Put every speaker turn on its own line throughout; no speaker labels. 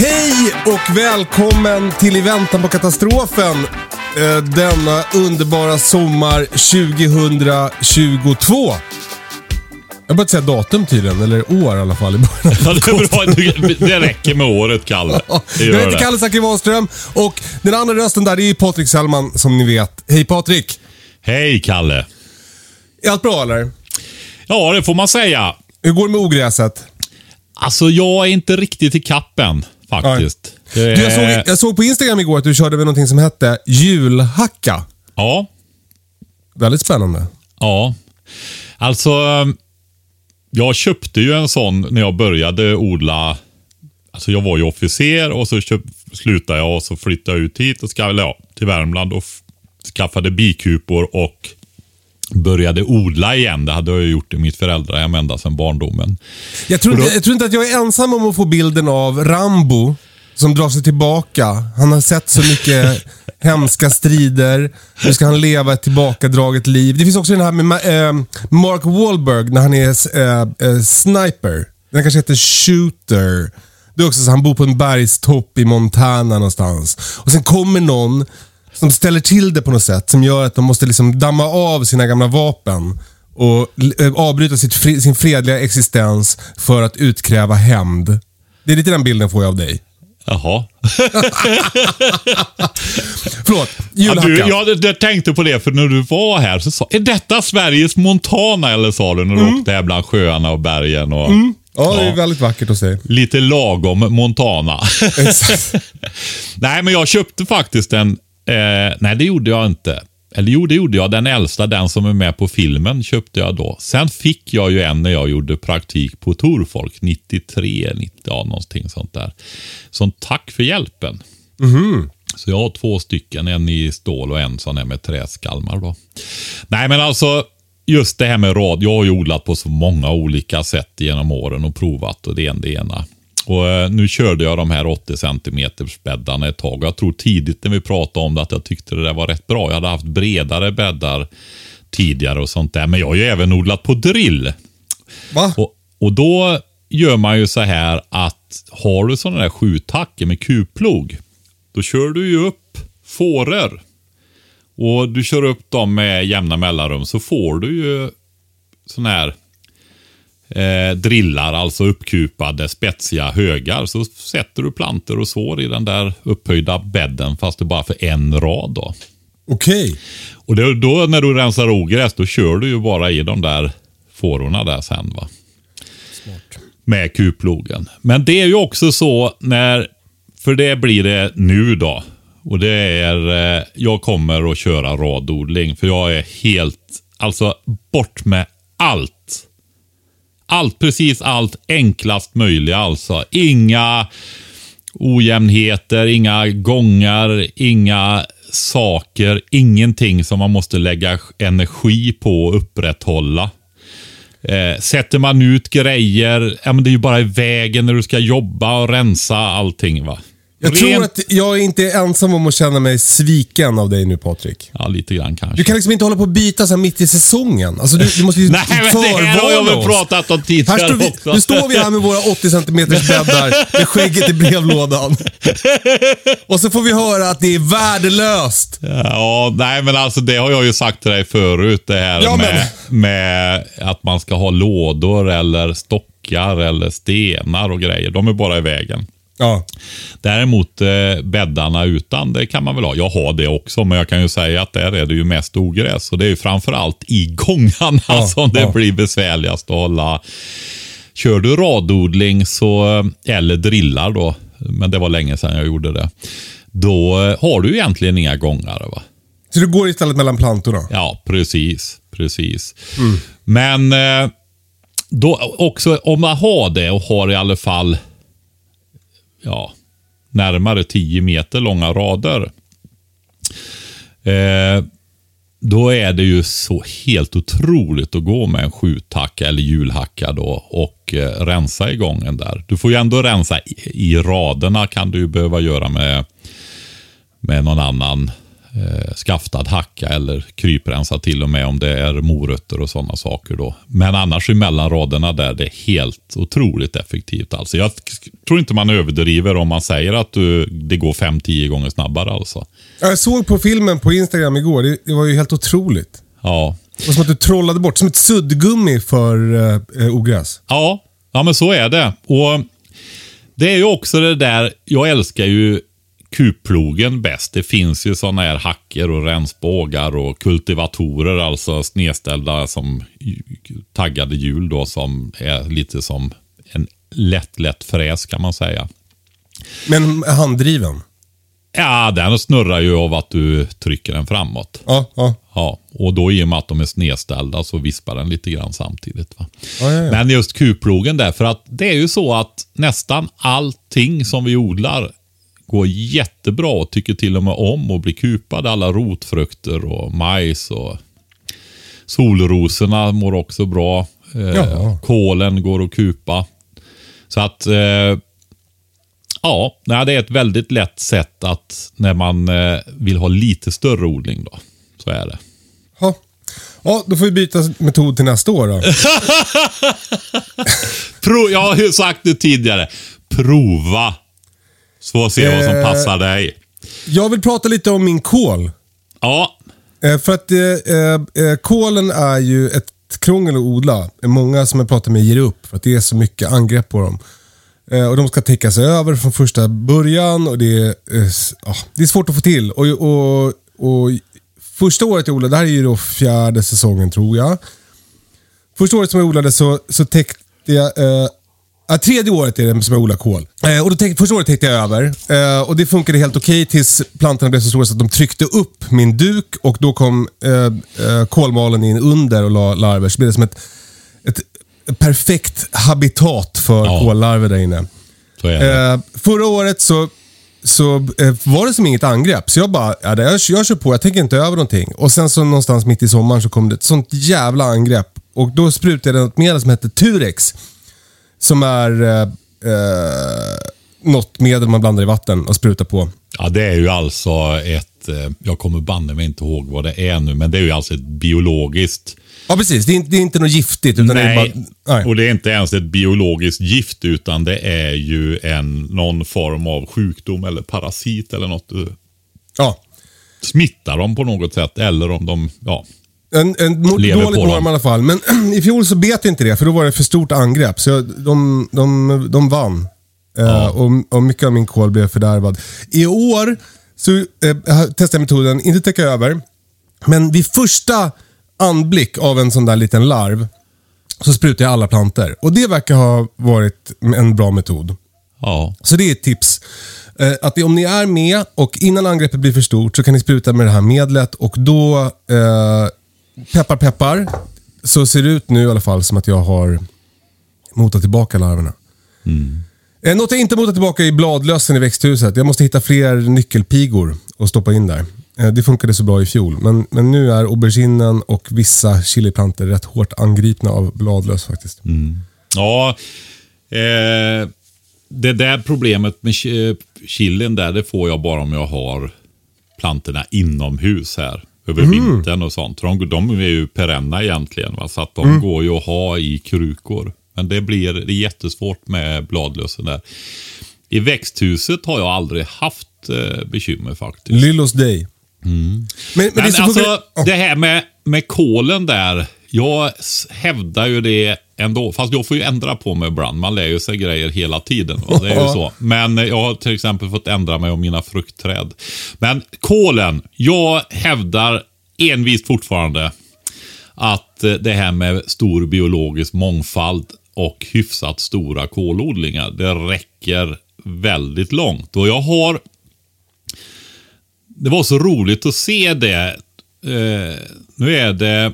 Hej och välkommen till I väntan på katastrofen. eh, Denna underbara sommar 2022. Jag började säga datum tydligen, eller år i alla fall i början.
Ja, det. Det- räcker med året, Kalle.
Jag heter. Kalle Zackari Wahlström och den andra rösten där det är Patrik Sellman som ni vet. Hej Patrik!
Hej, Kalle.
Är allt bra eller?
Ja, det får man säga.
Hur går det med ogräset?
Alltså, jag är inte riktigt i kappen faktiskt. Det
Du, jag, såg, jag såg på Instagram igår att du körde med någonting som hette julhacka.
Ja,
Väldigt spännande.
ja. Alltså, jag köpte ju en sån när jag började odla. Alltså, jag var ju officer och så köp, slutade jag och så flyttade jag ut hit och ska, ja, till Värmland och skaffade bikupor och började odla igen. Det hade jag gjort i mitt föräldrahem ända sedan barndomen.
Jag tror,
då-
jag tror inte att jag är ensam om att få bilden av Rambo som drar sig tillbaka. Han har sett så mycket hemska strider. Nu ska han leva ett tillbakadraget liv. Det finns också den här med eh, Mark Wahlberg när han är eh, eh, sniper. Den kanske heter Shooter. Det är också så han bor på en bergstopp i Montana någonstans. Och sen kommer någon som ställer till det på något sätt som gör att de måste liksom damma av sina gamla vapen och eh, avbryta fri, sin fredliga existens för att utkräva hämnd. Det är lite den bilden får jag av dig.
Jaha.
Förlåt,
Ja,
julhacka.
du, jag, jag tänkte på det, för när du var här så sa Är detta Sveriges Montana? Eller sa du när du åkte här bland sjöarna och bergen? Och,
ja, det är väldigt vackert hos dig.
Lite lagom Montana.
Exakt.
nej, men jag köpte faktiskt en... Eh, nej, det gjorde jag inte. Eller jo, det gjorde jag. Den äldsta, den som är med på filmen, köpte jag då. Sen fick jag ju en när jag gjorde praktik på Torfolk, 93, 90, ja, någonting sånt där. Som tack för hjälpen. Så jag har två stycken, en i stål och en sån här med träskalmar. Då. Nej, men alltså just det här med rad. Jag har ju odlat på så många olika sätt genom åren och provat och det ena det ena. Och eh, Nu körde jag de här 80 cm bäddarna ett tag. Jag tror tidigt när vi pratade om det att jag tyckte det där var rätt bra. Jag hade haft bredare bäddar tidigare och sånt där. Men jag har ju även odlat på drill.
Va?
Och, och då gör man ju så här att har du sådana där skjutackor med kuplog, då kör du ju upp fåror. Och du kör upp dem med jämna mellanrum så får du ju sådana här eh, drillar, alltså uppkupade spetsiga högar. Så sätter du plantor och sår i den där upphöjda bädden fast det bara för en rad. då.
Okej.
Och det, då när du rensar ogräs, då kör du ju bara i de där fårorna där sen. va. Med kuplogen. Men det är ju också så när, för det blir det nu då. Och det är, eh, jag kommer att köra radodling. För jag är helt, alltså bort med allt. Allt, precis allt enklast möjliga alltså. Inga ojämnheter, inga gångar, inga saker, ingenting som man måste lägga energi på att upprätthålla. Eh, sätter man ut grejer, ja, men det är ju bara i vägen när du ska jobba och rensa allting. va.
Jag tror
Rent-
att jag inte är ensam om att känna mig sviken av dig nu Patrik.
Ja, lite grann kanske.
Du kan liksom inte hålla på och byta så här mitt i säsongen. Alltså du, du måste ju
Nej, men det här har jag väl pratat om
Här
tidigare
står vi,
också.
nu står vi här med våra 80 cm bäddar med skägget i brevlådan. Och så får vi höra att det är värdelöst.
Ja, nej men alltså det har jag ju sagt till dig förut. Det här
Ja,
med, med att man ska ha lådor eller stock backar eller stenar och grejer. De är bara i vägen.
Ja.
Däremot eh, bäddarna utan, det kan man väl ha. Jag har det också, men jag kan ju säga att där är det ju mest ogräs. Och det är ju framförallt i gångarna
Ja,
som det
ja.
blir besvärligast att hålla. Kör du radodling så, eller drillar då, men det var länge sedan jag gjorde det. Då eh, har du egentligen inga gångar. Va?
Så du går istället mellan plantorna?
Ja, precis. precis. Men eh, då också, om man har det och har i alla fall ja, närmare 10 meter långa rader. Eh, då är det ju så helt otroligt att gå med en skjuthacka eller hjulhacka då och eh, rensa i gången där. Du får ju ändå rensa i, i raderna kan du ju behöva göra med, med någon annan eh, skaftad hacka eller kryprensa till och med om det är morötter och sådana saker då. Men annars mellan raderna där det är helt otroligt effektivt. Alltså jag tror inte man överdriver om man säger att du, det går 5-10 gånger snabbare alltså.
Jag såg på filmen på Instagram igår. Det, det var ju helt otroligt.
Ja,
Det var som att du trollade bort, som ett suddgummi för eh, ogräs.
Ja, ja men så är det. Och Det är ju också det där, jag älskar ju kuplogen bäst. Det finns ju sådana här hacker och rensbågar och kultivatorer, alltså snedställda som taggade hjul då som är lite som en lätt, lätt fräs kan man säga.
Men handdriven?
Ja, den snurrar ju av att du trycker den framåt.
Ja, ja.
Ja, och då i och med att de är snedställda så vispar den lite grann samtidigt. Va?
Ja, ja, ja.
Men just kuplogen där, för att det är ju så att nästan allting som vi odlar går jättebra och tycker till och med om att bli kupade. Alla rotfrukter och majs och solrosorna mår också bra. Eh, kålen går att kupa. Så att eh, Ja, det är ett väldigt lätt sätt att när man eh, vill ha lite större odling då. Så är det.
Ja. ja, då får vi byta metod till nästa år då.
Pro, jag har ju sagt det tidigare. Prova. Så får se vad som
Eh.
passar dig.
Jag vill prata lite om min kål.
Ja,
Eh, för att eh, eh, kålen är ju ett krångel att odla. Många som jag pratar med ger upp för att det är så mycket angrepp på dem. Eh, och De ska täckas över från första början och det är, eh, ja, det är svårt att få till. Och, och, och Första året jag odlade, det här är ju då fjärde säsongen tror jag. Första året som jag odlade så, så täckte jag... Eh, ja, tredje året är det som jag odlar kål. Eh, och då täck, första året täckte jag över. Eh, och Det funkade helt okej tills plantorna blev så stora så att de tryckte upp min duk och då kom eh, eh, kolmalen in under och la larver. Så blev det som ett, ett perfekt habitat för
Ja.
kollarver där inne. Eh, förra året så, så eh, var det som inget angrepp. Så jag bara, ja, jag, jag kör på, jag tänker inte över någonting. Och sen så någonstans mitt i sommaren så kom det ett sånt jävla angrepp. Och då sprutade jag ett medel som heter Turex. Som är eh, eh, något medel man blandar i vatten och sprutar på.
Ja, det är ju alltså ett, eh, jag kommer banne mig inte ihåg vad det är nu, men det är ju alltså ett biologiskt
Ja, precis. Det är, inte- det är inte något giftigt. Utan Det är
Nej,
bara, nej.
och det är inte ens ett biologiskt gift utan det är ju en, någon form av sjukdom eller parasit eller något.
Ja.
smittar dem på något sätt eller om de, ja.
En, en
Lever
dålig
på
norm
dem.
i alla fall. Men i fjol så bet inte det, för då var det för stort angrepp. Så jag, de, de, de vann. Eh, och, och mycket av min kål blev fördärvad. I år så eh, testade jag metoden, inte täcka över, men vid första anblick av en sån där liten larv så sprutar jag alla planter. Och det verkar ha varit en bra metod.
ja.
Så det är ett tips. Eh, Att om ni är med och innan angreppet blir för stort så kan ni spruta med det här medlet och då, eh, peppar peppar, så ser det ut nu i alla fall som att jag har motat tillbaka larverna. Eh, Något jag inte motat tillbaka är bladlössen i växthuset. Jag måste hitta fler nyckelpigor och stoppa in där. Eh, Det funkade så bra i fjol, men, men nu är auberginen och vissa chiliplantor rätt hårt angripna av bladlöss faktiskt.
Ja, eh, det där problemet med chi- chilin där, det får jag bara om jag har plantorna inomhus här. Över vintern och sånt. De, de är ju perenna egentligen. Va? Så att de går ju att ha i krukor. Men det blir det är jättesvårt med bladlössen där. I växthuset har jag aldrig haft eh, bekymmer faktiskt.
Lillos dig. Men, men,
Men
det
alltså,
funkar-
det här med, med kolen där. Jag hävdar ju det ändå, fast jag får ju ändra på mig ibland. Man lär ju sig grejer hela tiden. Va? Det är ju så. Men jag har till exempel fått ändra mig om mina fruktträd. Men kolen, jag hävdar envist fortfarande att eh, det här med stor biologisk mångfald och hyfsat stora kolodlingar, det räcker väldigt långt. Och jag har... Det var så roligt att se det. Eh, nu är det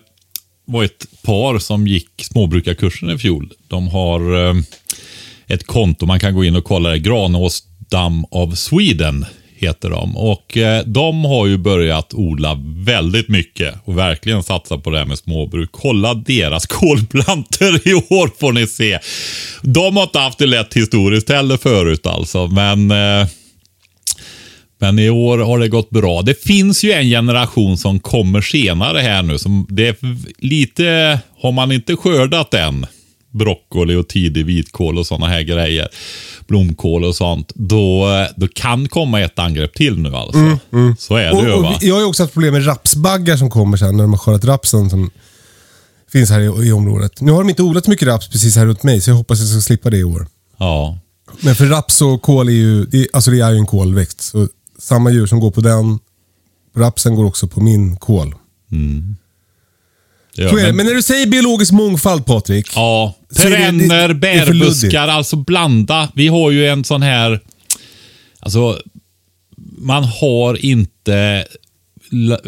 var ett par som gick småbrukarkursen i fjol. De har eh, ett konto man kan gå in och kolla det. Granås Dam of Sweden heter de. Och eh, de har ju börjat odla väldigt mycket och verkligen satsa på det här med småbruk. Kolla deras kolplanter i år får ni se. De har inte haft det lätt historiskt heller förut alltså, men eh, men i år har det gått bra. Det finns ju en generation som kommer senare här nu. Som det är lite, har man inte skördat än, broccoli och tidig vitkål och sådana här grejer, blomkål och sånt, då, då kan komma ett angrepp till nu alltså. Så är det
Och,
ju va.
jag har ju också haft problem med rapsbaggar som kommer sen när de har skördat rapsen som finns här i, i området. Nu har de inte odlat så mycket raps precis här runt mig, så jag hoppas jag ska slippa det i år.
Ja.
Men för raps och kål är ju, det, alltså det är ju en kolväxt. Så samma djur som går på den, rapsen går också på min kål.
Det gör,
Så är det.
men-
när du säger biologisk mångfald Patrik.
Ja, perenner, bärbuskar, alltså blanda. Vi har ju en sån här, alltså man har inte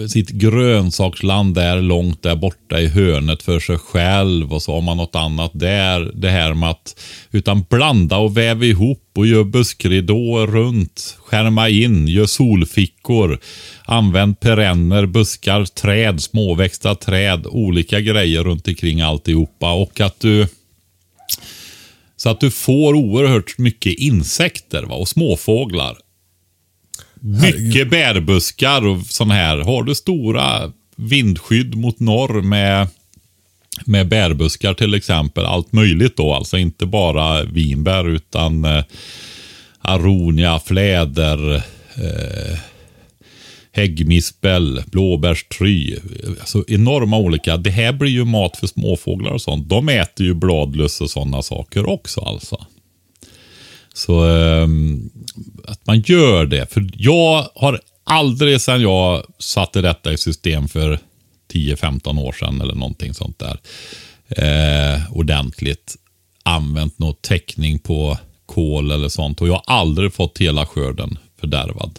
sitt grönsaksland där långt där borta i hörnet för sig själv och så har man något annat där. Det här med att, utan blanda och väva ihop och gör buskridåer runt, skärma in, gör solfickor, använd perenner, buskar, träd, småväxta träd, olika grejer runt omkring alltihopa och att du så att du får oerhört mycket insekter va? och småfåglar. Mycket bärbuskar och sån här. Har du stora vindskydd mot norr med, med bärbuskar till exempel. Allt möjligt då. Alltså inte bara vinbär utan eh, aronia, fläder, eh, häggmispel, blåbärstry. Alltså enorma olika. Det här blir ju mat för småfåglar och sånt. De äter ju bladlöss och sådana saker också alltså. Så eh, att man gör det. För jag har aldrig sedan jag satte detta i system för 10-15 år sedan eller någonting sånt där. Eh, ordentligt använt någon täckning på kol eller sånt. Och jag har aldrig fått hela skörden fördärvad.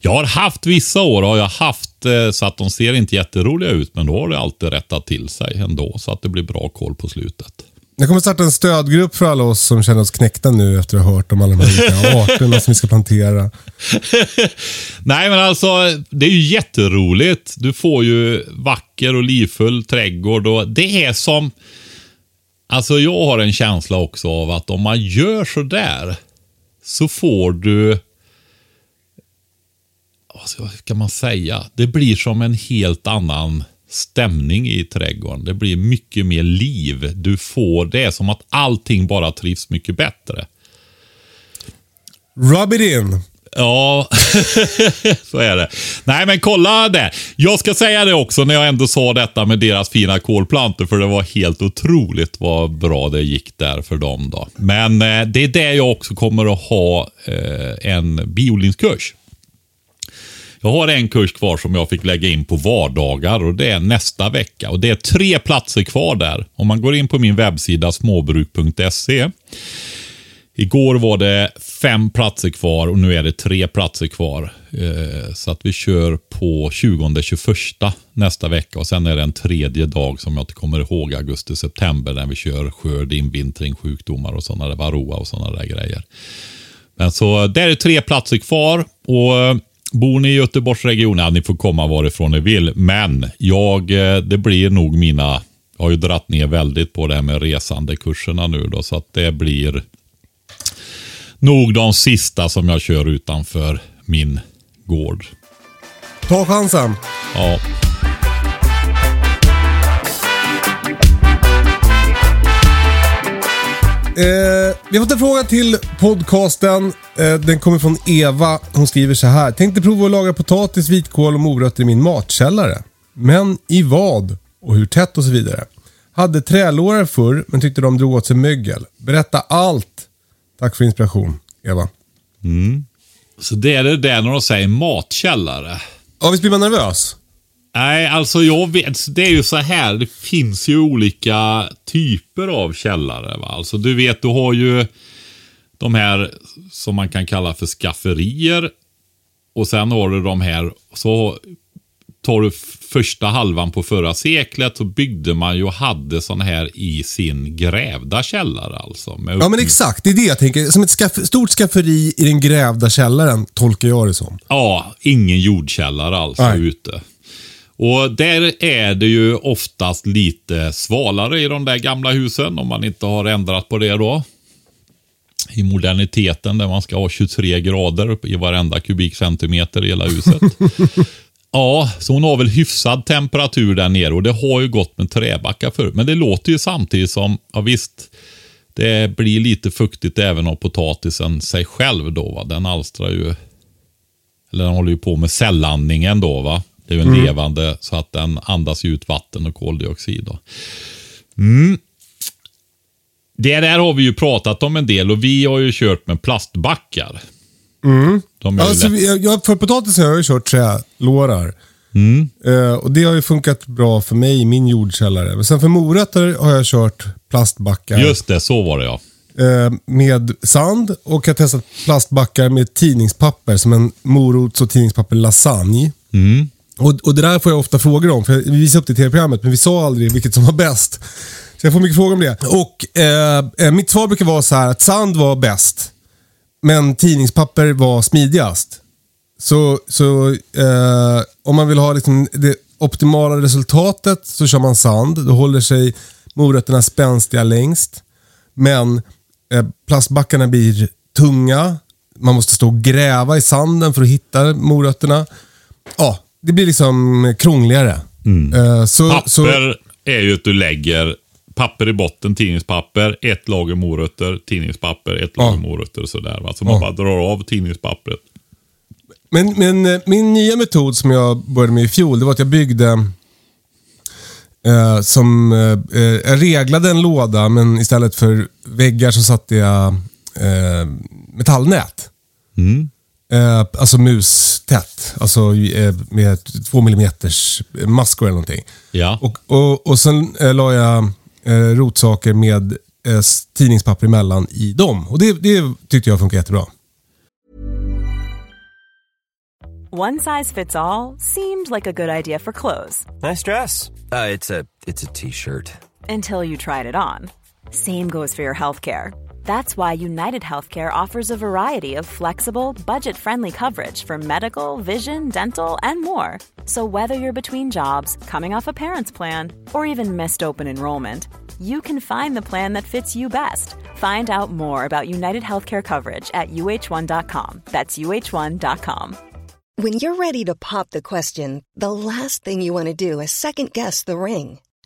Jag har haft vissa år har jag haft eh, så att de ser inte jätteroliga ut. Men då har det alltid rättat till sig ändå. Så att det blir bra kol på slutet.
Jag kommer starta en stödgrupp för alla oss som känner oss knäckta nu efter att ha hört om alla de här arterna som vi ska plantera.
Nej, men alltså det är ju jätteroligt. Du får ju vacker och livfull trädgård och det är som... Alltså jag har en känsla också av att om man gör så där så får du... Vad ska man säga? Det blir som en helt annan stämning i trädgården. Det blir mycket mer liv. Du får det som att allting bara trivs mycket bättre.
Rub it in.
Ja, så är det. Nej, men kolla det. Jag ska säga det också när jag ändå sa detta med deras fina kolplantor, för det var helt otroligt vad bra det gick där för dem. då. Men eh, det är det jag också kommer att ha eh, en biodlingskurs. Jag har en kurs kvar som jag fick lägga in på vardagar och det är nästa vecka. Och Det är tre platser kvar där. Om man går in på min webbsida småbruk.se Igår var det fem platser kvar och nu är det tre platser kvar. Eh, så att vi kör på 20-21 nästa vecka och sen är det en tredje dag som jag inte kommer ihåg, augusti-september, när vi kör skörd, invintring, sjukdomar och sådana där varroa och sådana där grejer. Men så där är tre platser kvar och bor ni i Göteborgsregionen, ja, ni får komma varifrån ni vill. Men jag, eh, det blir nog mina, jag har ju dratt ner väldigt på det här med resandekurserna nu då, så att det blir nog de sista som jag kör utanför min gård.
Ta chansen.
Ja,
Eh, vi har fått en fråga till podcasten. Eh, den kommer från Eva. Hon skriver så här. Tänkte prova att laga potatis, vitkål och morötter i min matkällare. Men i vad? och hur tätt och så vidare. Hade trälårar förr, men tyckte de drog åt sig mögel. Berätta allt. Tack för inspiration, Eva.
Så det är det där när de säger matkällare.
Ja, visst blir man nervös?
Nej, alltså jag vet, det är ju så här. Det finns ju olika typer av källare. Va? Alltså du vet, du har ju de här som man kan kalla för skafferier. Och sen har du de här, så tar du första halvan på förra seklet så byggde man ju och hade sådana här i sin grävda källare alltså.
Ja, men exakt. Det är det jag tänker. Som ett skaff stort skafferi i den grävda källaren, tolkar jag det som.
Ja, ingen jordkällare alltså
Nej.
ute. Och där är det ju oftast lite svalare i de där gamla husen om man inte har ändrat på det då. I moderniteten där man ska ha 23 grader i varenda kubikcentimeter i hela huset. ja, så hon har väl hyfsad temperatur där nere och det har ju gått med träbackar förut. Men det låter ju samtidigt som, ja visst, det blir lite fuktigt även av potatisen sig själv då. Va? Den alstrar ju eller den håller ju på med cellandningen då va. Det är ju en levande så att den andas ut vatten och koldioxid. Då. Mm. Det där har vi ju pratat om en del och vi har ju kört med plastbackar. De är ju
Alltså, jag, för potatisen har jag ju kört trälårar.
Mm.
Eh, och det har ju funkat bra för mig i min jordkällare. Men sen för morötter har jag kört plastbackar
Just det, så var det ja.
eh, med sand och jag har testat plastbackar med tidningspapper som en morots och tidningspapper lasagne.
Mm.
Och, och det där får jag ofta frågor om, för vi visade upp det i tv-programmet, men vi sa aldrig vilket som var bäst. Så jag får mycket frågor om det. Och eh, eh, mitt svar brukar vara så här att sand var bäst, men tidningspapper var smidigast. Så, så eh, om man vill ha liksom det optimala resultatet så kör man sand. Då håller sig morötterna spänstiga längst. Men eh, plastbackarna blir tunga. Man måste stå och gräva i sanden för att hitta morötterna. Ja, det blir liksom krångligare. Eh, så,
Papper
så,
är ju att du lägger papper i botten, tidningspapper, ett lager morötter, tidningspapper, ett lager morötter och sådär. Va? Så man
Ja.
bara drar av tidningspappret.
Men, men eh, min nya metod som jag började med i fjol, det var att jag byggde eh, som, eh, eh, jag reglade en låda, men istället för väggar så satte jag eh, metallnät. Eh, alltså mustätt. Alltså eh, med två millimeters maskor eller någonting.
Ja.
Och, och, och sen eh, la jag eh, rotsaker med eh, tidningspapper emellan i dem. Och det, det tyckte jag funkar jättebra.
One size fits all seemed like a good idea for clothes
Nice dress. Uh, it's a it's a t-shirt.
until you tried it on. Same goes for your healthcare. That's why United Healthcare offers a variety of flexible, budget friendly coverage for medical, vision, dental, and more. So, whether you're between jobs, coming off a parent's plan, or even missed open enrollment, you can find the plan that fits you best. Find out more about United Healthcare coverage at uh1.com. That's uh1.com.
When you're ready to pop the question, the last thing you want to do is second guess the ring.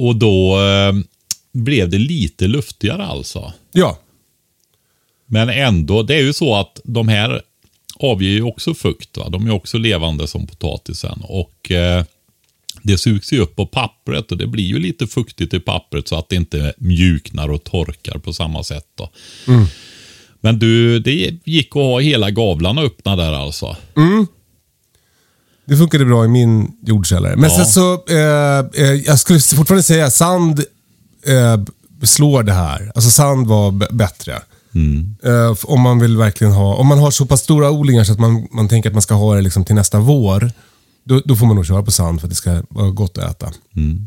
Och då eh, blev det lite luftigare alltså.
Ja,
Men ändå, det är ju så att de här avger ju också fukt. Va? De är också levande som potatisen. Och eh, det sugs ju upp på pappret och det blir ju lite fuktigt i pappret så att det inte mjuknar och torkar på samma sätt. Då. Men du, det gick att ha hela gavlarna öppna där alltså.
Det funkade bra i min jordkällare. Men
Ja.
sen så, eh, eh, jag skulle fortfarande säga sand eh, slår det här. Alltså sand var bättre. Eh, f- om man vill verkligen ha, om man har så pass stora odlingar så att man, man tänker att man ska ha det liksom till nästa vår. Då, då får man nog köra på sand för att det ska vara gott att äta.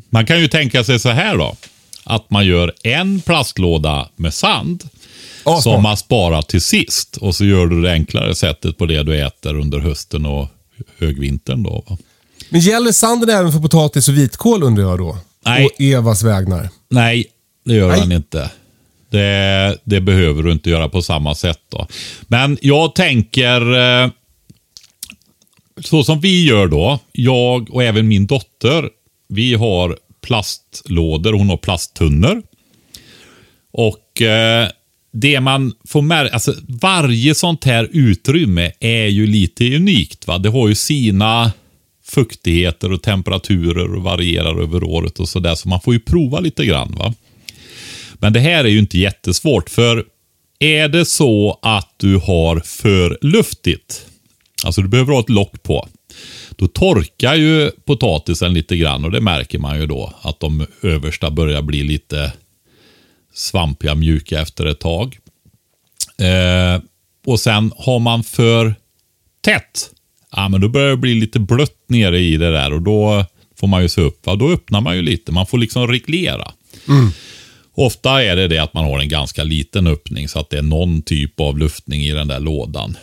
Man kan ju tänka sig så här då. Att man gör en plastlåda med sand.
Ja,
som man sparar till sist. Och så gör du det enklare sättet på det du äter under hösten och högvintern. Då, va?
Men gäller sanden även för potatis och vitkål undrar jag då?
Nej.
Och Evas vägnar.
Nej, det gör
Nej.
han inte. Det, det behöver du inte göra på samma sätt. då. Men jag tänker, eh, så som vi gör då, jag och även min dotter, vi har plastlådor, hon har plasttunnor. Och eh, det man får märka, alltså varje sånt här utrymme är ju lite unikt. Va? Det har ju sina fuktigheter och temperaturer och varierar över året och sådär. Så man får ju prova lite grann. va. Men det här är ju inte jättesvårt. För är det så att du har för luftigt, alltså du behöver ha ett lock på, då torkar ju potatisen lite grann och det märker man ju då. Att de översta börjar bli lite svampiga, mjuka efter ett tag. Eh, och sen har man för tätt, ja men då börjar det bli lite blött nere i det där och då får man ju se upp. Va? Då öppnar man ju lite, man får liksom reglera. Ofta är det det att man har en ganska liten öppning så att det är någon typ av luftning i den där lådan.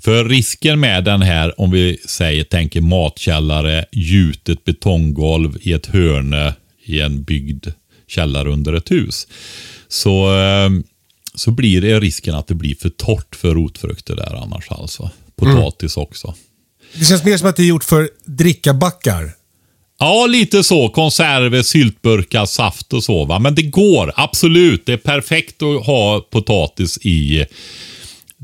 För risken med den här, om vi säger, tänker matkällare, gjutet betonggolv i ett hörne i en byggd källare under ett hus. Så, eh, så blir det risken att det blir för torrt för rotfrukter där annars alltså. Potatis också.
Det känns mer som att det är gjort för drickabackar.
Ja, lite så. Konserver, syltburkar, saft och så. Va? Men det går, absolut. Det är perfekt att ha potatis i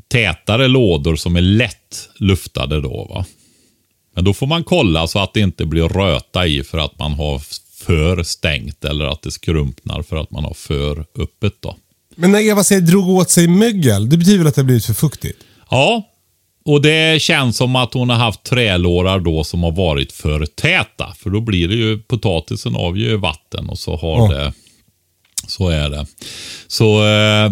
tätare lådor som är lätt luftade då. Va? Men då får man kolla så att det inte blir röta i för att man har för stängt eller att det skrumpnar för att man har för öppet. Då.
Men när Eva säger drog åt sig mögel, det betyder väl att det har blivit för fuktigt?
Ja, och det känns som att hon har haft trälårar då som har varit för täta. För då blir det ju, potatisen avger vatten och så har
Ja.
det, så är det. Så eh,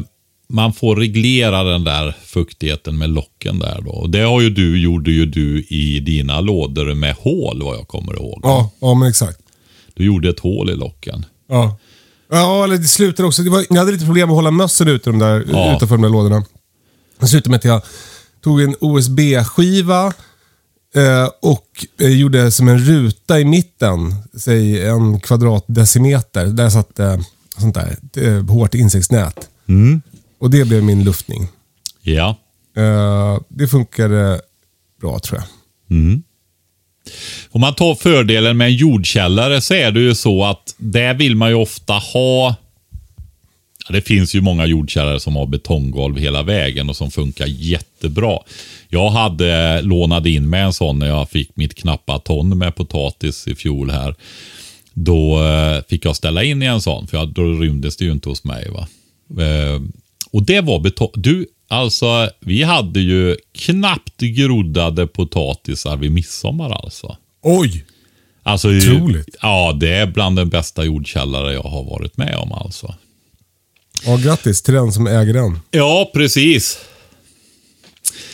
man får reglera den där fuktigheten med locken där då. Och det har ju du, gjorde ju du i dina lådor med hål vad jag kommer ihåg.
Ja, ja men exakt.
Du gjorde ett hål i locken.
Ja. Ja, eller det slutade också. Det var, jag hade lite problem att hålla mössen ute de där,
Ja.
utanför de där lådorna. Det slutade med att jag tog en OSB-skiva eh, och eh, gjorde som en ruta i mitten. Säg en kvadratdecimeter. Där satt eh, sånt där eh, hårt insektsnät. Och det blev min luftning.
Ja.
Eh, det funkade bra tror jag.
Om man tar fördelen med en jordkällare så är det ju så att där vill man ju ofta ha Ja, det finns ju många jordkällare som har betonggolv hela vägen och som funkar jättebra. Jag hade lånat in med en sån när jag fick mitt knappa ton med potatis i fjol här. Då eh, fick jag ställa in i en sån, för då rymdes det ju inte hos mig. va. Eh, och det var betong. Du, alltså vi hade ju knappt groddade potatisar vid midsommar alltså.
Oj!
Alltså,
Otroligt.
Ja, det är bland den bästa jordkällare jag har varit med om alltså.
Ja, grattis till den som äger den.
Ja, precis.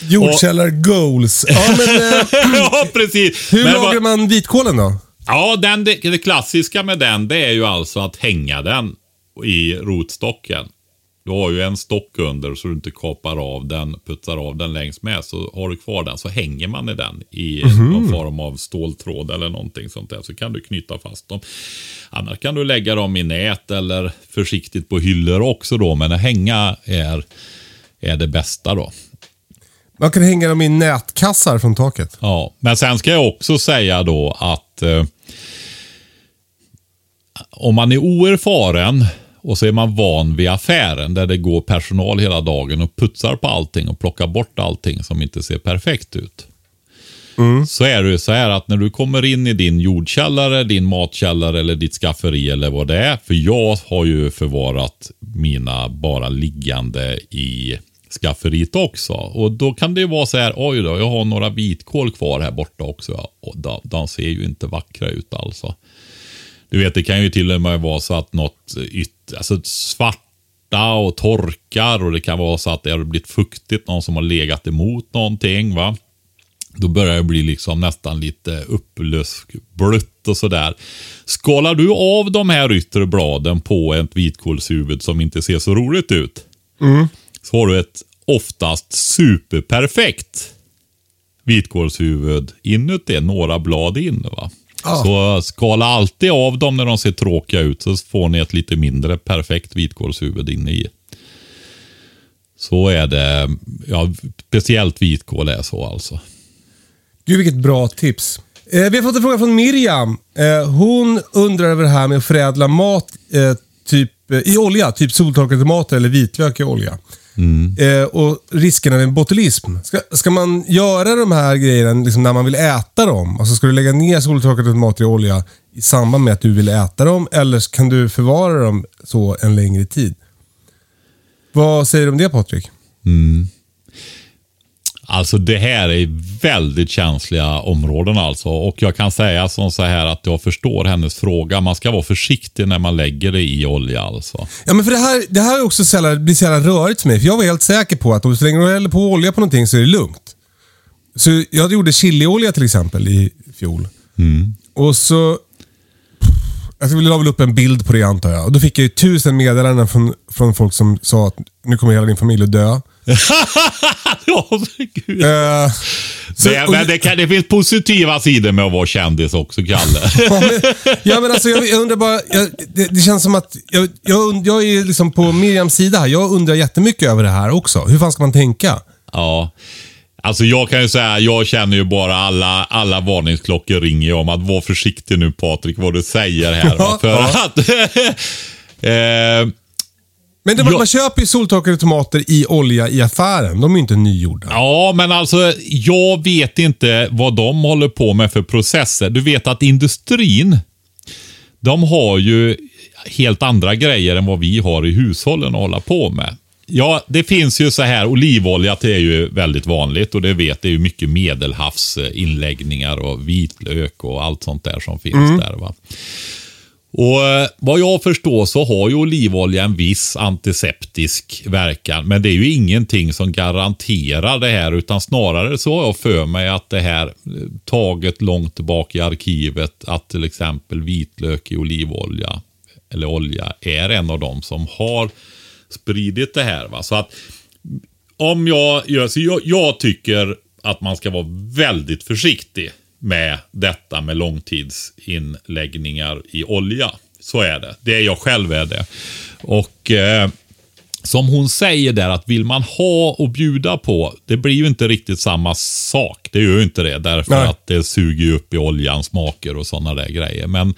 Jordkällar goals. Ja, men, eh,
ja, precis.
hur
Men
lagar
vad-
man vitkålen då?
Ja, den, det, det klassiska med den, det är ju alltså att hänga den i rotstocken. Du har ju en stock under så du inte kapar av den, putsar av den längs med. Så har du kvar den så hänger man i den i någon form av ståltråd eller någonting sånt där. Så kan du knyta fast dem. Annars kan du lägga dem i nät eller försiktigt på hyllor också då. Men att hänga är, är det bästa då.
Man kan hänga dem i nätkassar från taket.
Ja, men sen ska jag också säga då att eh, om man är oerfaren och så är man van vid affären där det går personal hela dagen och putsar på allting och plockar bort allting som inte ser perfekt ut. Så är det så här att när du kommer in i din jordkällare, din matkällare eller ditt skafferi eller vad det är. För jag har ju förvarat mina bara liggande i skafferiet också. Och då kan det ju vara så här, oj då, jag har några vitkål kvar här borta också. Och de, de ser ju inte vackra ut alltså. Du vet, det kan ju till och med vara så att något yt, alltså svarta och torkar och det kan vara så att det har blivit fuktigt, någon som har legat emot någonting. va. Då börjar det bli liksom nästan lite upplöst, blött och sådär. Skalar du av de här yttre bladen på ett vitkålshuvud som inte ser så roligt ut. Så har du ett oftast superperfekt vitkålshuvud inuti, några blad in. Va? Så skala alltid av dem när de ser tråkiga ut så får ni ett lite mindre perfekt vitkålshuvud inne i. Så är det. Ja, speciellt vitkål är så alltså.
Gud vilket bra tips. Eh, vi har fått en fråga från Miriam. Eh, hon undrar över det här med att förädla mat eh, typ, eh, i olja, typ soltorkade tomater eller vitlök i olja. Eh, och riskerna med botulism. Ska, ska man göra de här grejerna liksom när man vill äta dem? Alltså ska du lägga ner soltorkade tomater i olja i samband med att du vill äta dem? Eller kan du förvara dem så en längre tid? Vad säger du om det Patrik?
Alltså det här är väldigt känsliga områden alltså. Och jag kan säga som så här att jag förstår hennes fråga. Man ska vara försiktig när man lägger det i olja alltså.
Ja, men för det här, det här är också så jävla, blir jävla rörigt för mig. För jag var helt säker på att om så länge du häller på olja på någonting så är det lugnt. Så jag gjorde chiliolja till exempel i fjol. Och så... Alltså vi la väl upp en bild på det antar jag. Och då fick jag ju tusen meddelanden från, från folk som sa att nu kommer hela din familj att dö.
ja, gud.
Eh, så,
Det, men det, kan, det finns positiva sidor med att vara kändis också, Kalle.
Ja men, ja, men alltså, jag, jag undrar bara, jag, det, det känns som att jag, jag, jag är liksom på Miriams sida här. Jag undrar jättemycket över det här också. Hur fan ska man tänka?
Ja. Alltså jag kan ju säga, jag känner ju bara alla, alla varningsklockor ringer ju om att var försiktig nu Patrik vad du säger här.
Ja,
För
ja.
att... eh,
Men det, man, man köper ju soltorkade tomater i olja i affären. De är ju inte nygjorda.
ja, men alltså jag vet inte vad de håller på med för processer. Du vet att industrin, de har ju helt andra grejer än vad vi har i hushållen att hålla på med. Ja, det finns ju så här, olivolja det är ju väldigt vanligt och det vet det är ju mycket medelhavsinläggningar och vitlök och allt sånt där som finns där. va. Och eh, Vad jag förstår så har ju olivolja en viss antiseptisk verkan. Men det är ju ingenting som garanterar det här utan snarare så har jag för mig att det här eh, taget långt bak i arkivet att till exempel vitlök i olivolja eller olja är en av dem som har spridit det här. Va? Så att om jag gör så jag, jag tycker att man ska vara väldigt försiktig med detta med långtidsinläggningar i olja. Så är det. Det är jag själv är det. Och eh, som hon säger där att vill man ha och bjuda på, det blir ju inte riktigt samma sak. Det gör ju inte det därför
Nej.
att det suger ju upp i oljan smaker och sådana där grejer. Men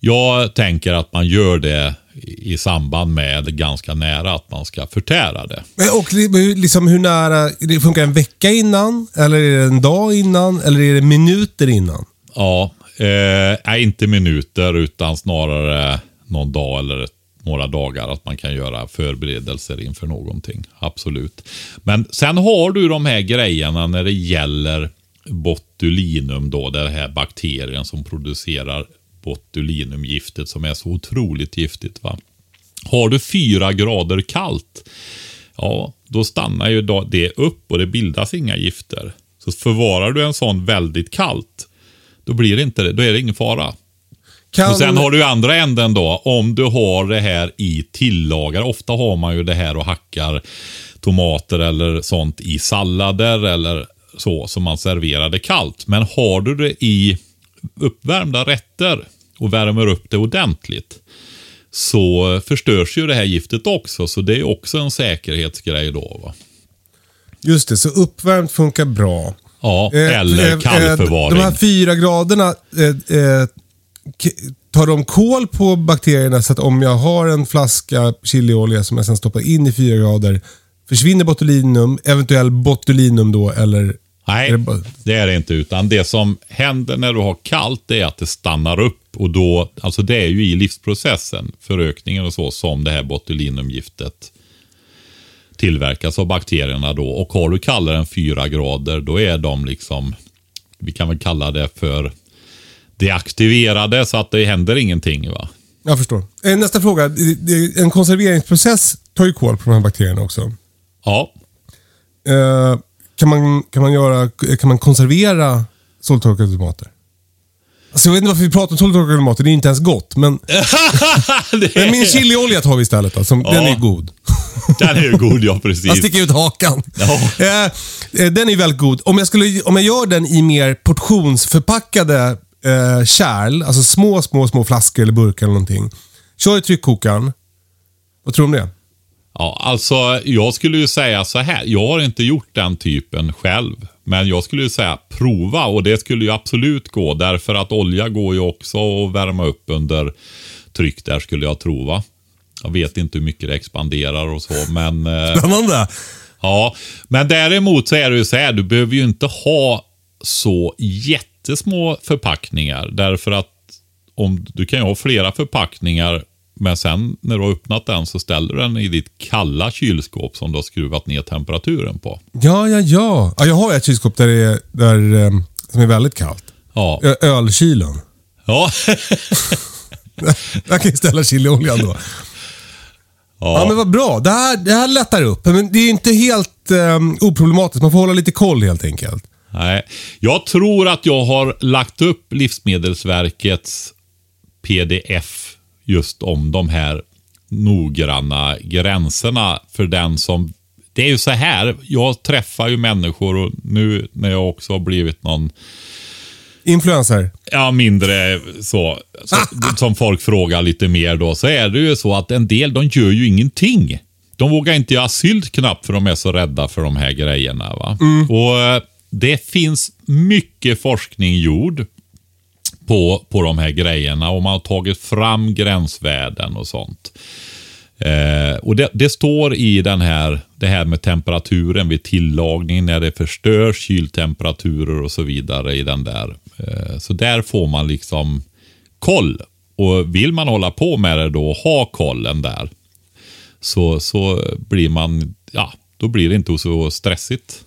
jag tänker att man gör det i samband med ganska nära att man ska förtära det.
Och li- liksom hur nära, det funkar en vecka innan? Eller är det en dag innan? Eller är det minuter innan?
Ja, eh, inte minuter utan snarare någon dag eller ett- några dagar att man kan göra förberedelser inför någonting. Absolut. Men sen har du de här grejerna när det gäller botulinum då, den här bakterien som producerar botulinumgiftet som är så otroligt giftigt. va. Har du fyra grader kallt, ja, då stannar ju det upp och det bildas inga gifter. Så förvarar du en sån väldigt kallt, då blir det inte det. Då är det ingen fara.
Kan,
Och sen har du andra änden då, om du har det här i tillagar. Ofta har man ju det här och hackar tomater eller sånt i sallader eller så som man serverar det kallt. Men har du det i uppvärmda rätter och värmer upp det ordentligt så förstörs ju det här giftet också. Så det är också en säkerhetsgrej då. Va?
Just det, så uppvärmt funkar bra.
Ja,
Eh,
eller
eh,
kallförvaring.
De här fyra graderna, eh, eh, tar de koll på bakterierna så att om jag har en flaska chiliolja som jag sen stoppar in i fyra grader, försvinner botulinum, eventuell botulinum då, eller?
Nej,
Är det
det är det inte. Utan det som händer när du har kallt är att det stannar upp. Och då, alltså det är ju i livsprocessen, förökningen och så, som det här botulinumgiftet tillverkas av bakterierna då. Och har du kallare än 4 grader, då är de liksom, vi kan väl kalla det för deaktiverade så att det händer ingenting. va.
Jag förstår. Eh, Nästa fråga. En konserveringsprocess tar ju koll på de här bakterierna också.
Ja,
Eh, kan, man, kan, man göra, kan man konservera soltorkade tomater? Alltså jag vet inte varför vi pratar om soltorkade tomater, det är inte ens gott. Men,
det
men min chiliolja tar vi istället. Alltså, Den är god.
Den är ju god, ja
Jag
precis.
sticker ut hakan.
Ja.
Eh, eh, den är väldigt god. Om jag, skulle, om jag gör den i mer portionsförpackade eh, kärl, alltså små, små, små flaskor eller burkar eller någonting. Kör i tryckkokaren. Vad tror du om det?
Ja, alltså jag skulle ju säga så här. Jag har inte gjort den typen själv. Men jag skulle ju säga prova och det skulle ju absolut gå. Därför att olja går ju också att värma upp under tryck där skulle jag tro va. Jag vet inte hur mycket det expanderar och så men eh,
Spännande.
Ja, men däremot så är det ju så här, du behöver ju inte ha så jättesmå förpackningar. Därför att om du kan ju ha flera förpackningar, men sen när du har öppnat den så ställer du den i ditt kalla kylskåp som du har skruvat ner temperaturen på.
Ja, ja, ja. ja jag har ett kylskåp där det är, där, eh, som är väldigt kallt.
Ja,
Ö- Ölkylen.
ja.
Jag kan ju ställa chilioljan då. Ja.
ja.
men vad bra. Det här, det här lättar upp. Men det är inte helt eh, oproblematiskt. Man får hålla lite koll helt enkelt.
Nej, jag tror att jag har lagt upp Livsmedelsverkets pdf just om de här noggranna gränserna för den som... Det är ju så här, jag träffar ju människor och nu när jag också har blivit någon
Influencer.
Ja, mindre så, så som folk frågar lite mer då, så är det ju så att en del, de gör ju ingenting. De vågar inte göra sylt knappt för de är så rädda för de här grejerna. Va? Och eh, Det finns mycket forskning gjord på, på de här grejerna och man har tagit fram gränsvärden och sånt. Eh, och det, det står i den här, det här med temperaturen vid tillagning, när det förstörs, kyltemperaturer och så vidare i den där. Eh, så där får man liksom koll. Och vill man hålla på med det då, ha kollen där, så, så blir man, ja, då blir det inte så stressigt.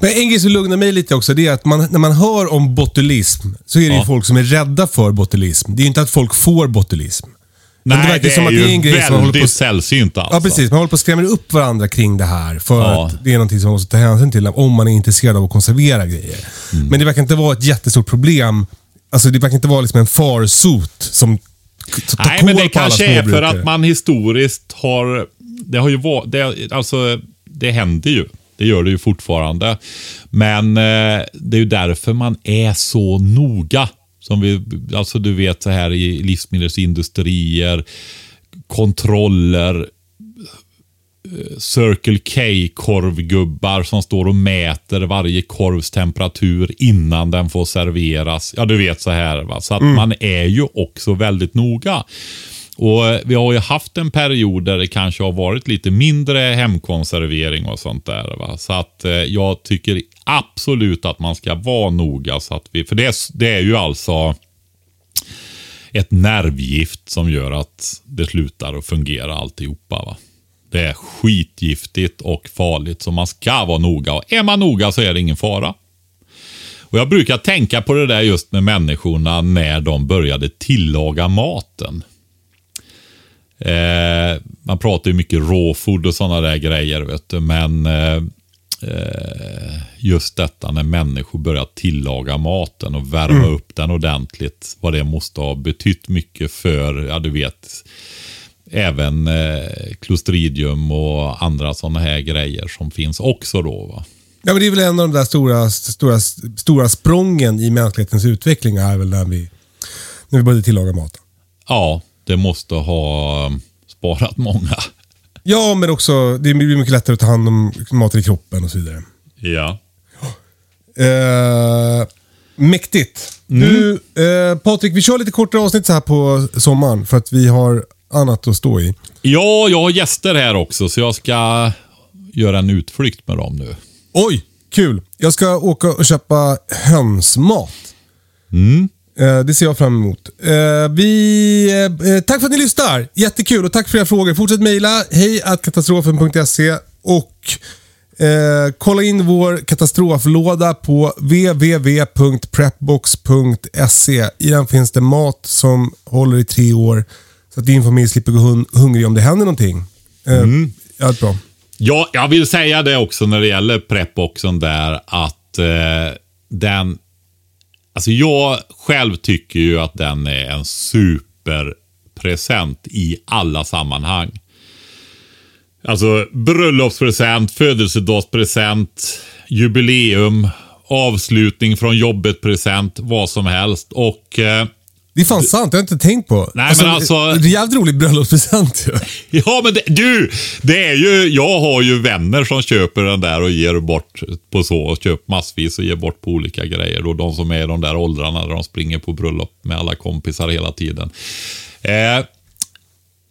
Men en grej som lugnar mig lite också, det är att man, när man hör om botulism, så är det ju
Ja.
folk som är rädda för botulism. Det är ju inte att folk får botulism. Men
Nej,
det verkar
det
som
är
att
ju
det är en grej som man håller på
väldigt sällsynt alltså.
Ja, precis. Man håller på att skrämma upp varandra kring det här. För
Ja.
att det är någonting som man måste ta hänsyn till om man är intresserad av att konservera grejer.
Mm.
Men det verkar inte vara ett jättestort problem. Alltså Det verkar inte vara liksom en farsot som tar
Nej, men det kanske är för att man historiskt har... Det har ju varit... Det, alltså, det händer ju. Det gör det ju fortfarande. Men eh, det är ju därför man är så noga. Som vi, alltså du vet så här i livsmedelsindustrier, kontroller, Circle K-korvgubbar som står och mäter varje korvs temperatur innan den får serveras. Ja, du vet så här. Va? Så att man är ju också väldigt noga. Och eh, Vi har ju haft en period där det kanske har varit lite mindre hemkonservering och sånt där. Va? Så att eh, jag tycker absolut att man ska vara noga. Så att vi, för det, är- det är ju alltså ett nervgift som gör att det slutar att fungera alltihopa. Va? Det är skitgiftigt och farligt så man ska vara noga. Och är man noga så är det ingen fara. Och Jag brukar tänka på det där just med människorna när de började tillaga maten. Eh, man pratar ju mycket råfood och sådana där grejer, vet du. men eh, eh, just detta när människor börjar tillaga maten och värma upp den ordentligt. Vad det måste ha betytt mycket för, ja du vet, även eh, Clostridium och andra sådana här grejer som finns också då. Va?
Ja, men det är väl en av de där stora, stora, stora sprången i mänsklighetens utveckling är väl när vi, när vi började tillaga maten.
Ja, det måste ha eh, sparat många.
Ja, men också det blir mycket lättare att ta hand om maten i kroppen och så vidare.
Ja.
Eh, mäktigt. Du, eh, Patrik, vi kör lite kortare avsnitt så här på sommaren för att vi har annat att stå i.
Ja, jag har gäster här också så jag ska göra en utflykt med dem nu.
Oj, kul. Jag ska åka och köpa hönsmat. Eh, det ser jag fram emot. Eh, vi, eh, tack för att ni lyssnar. Jättekul och tack för era frågor. Fortsätt mejla. Hej katastrofen.se och Eh, kolla in vår katastroflåda på www.prepbox.se. I den finns det mat som håller i tre år. Så att din familj slipper gå hun- hungrig om det händer någonting. Eh, Ja, bra.
Ja, jag vill säga det också när det gäller prepboxen där att eh, den... Alltså jag själv tycker ju att den är en superpresent i alla sammanhang. Alltså bröllopspresent, födelsedagspresent, jubileum, avslutning från jobbet-present, vad som helst. Och eh,
det är fan sant, det har jag inte tänkt på.
Nej, men alltså-
Det är jävligt rolig bröllopspresent ju.
Ja, men det, du! Det är ju, jag har ju vänner som köper den där och ger bort på så. Och köper massvis och ger bort på olika grejer. Och de som är i de där åldrarna där de springer på bröllop med alla kompisar hela tiden. Eh,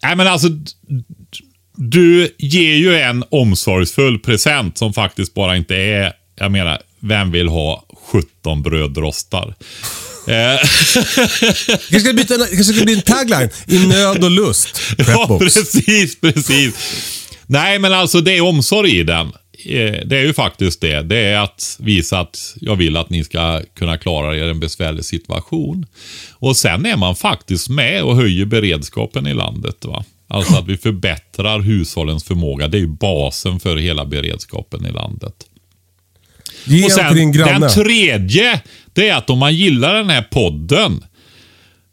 nej, men alltså. Du ger ju en omsorgsfull present som faktiskt bara inte är, jag menar, vem vill ha 17 brödrostar? Eh,
kanske ska, byta, kanske ska bli en tagline. I nöd och lust.
Ja, precis, precis. Nej, men alltså det är omsorg i den. Eh, Det är ju faktiskt det. Det är att visa att jag vill att ni ska kunna klara er en besvärlig situation. Och sen är man faktiskt med och höjer beredskapen i landet. Va? Alltså att vi förbättrar hushållens förmåga. Det är ju basen för hela beredskapen i landet.
Ge
Och
en
sen
din granne.
den tredje, det är att om man gillar den här podden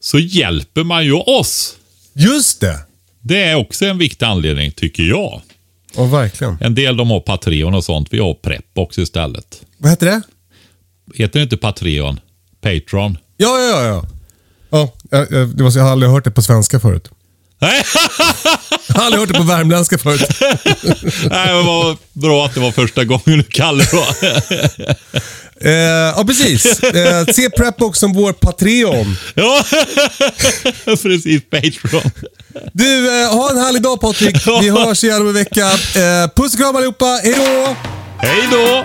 så hjälper man ju oss.
Just det.
Det är också en viktig anledning, tycker jag.
Ja, verkligen.
En del de har Patreon och sånt. Vi har Prepbox istället.
Vad heter det?
Heter det inte Patreon? Patreon?
Ja, ja, ja. ja. ja jag, jag, så- jag har aldrig hört det på svenska förut. Jag har aldrig hört det på värmländska förut.
Nej, det var bra att det var första gången du kallade det.
Eh, ja, precis. Eh, se Prepbox som vår Patreon.
Ja, precis. Patreon.
Du, eh, ha en härlig dag Patrik. Vi hörs igen om en vecka. Eh, puss och kram allihopa. Hej då!
Hej då!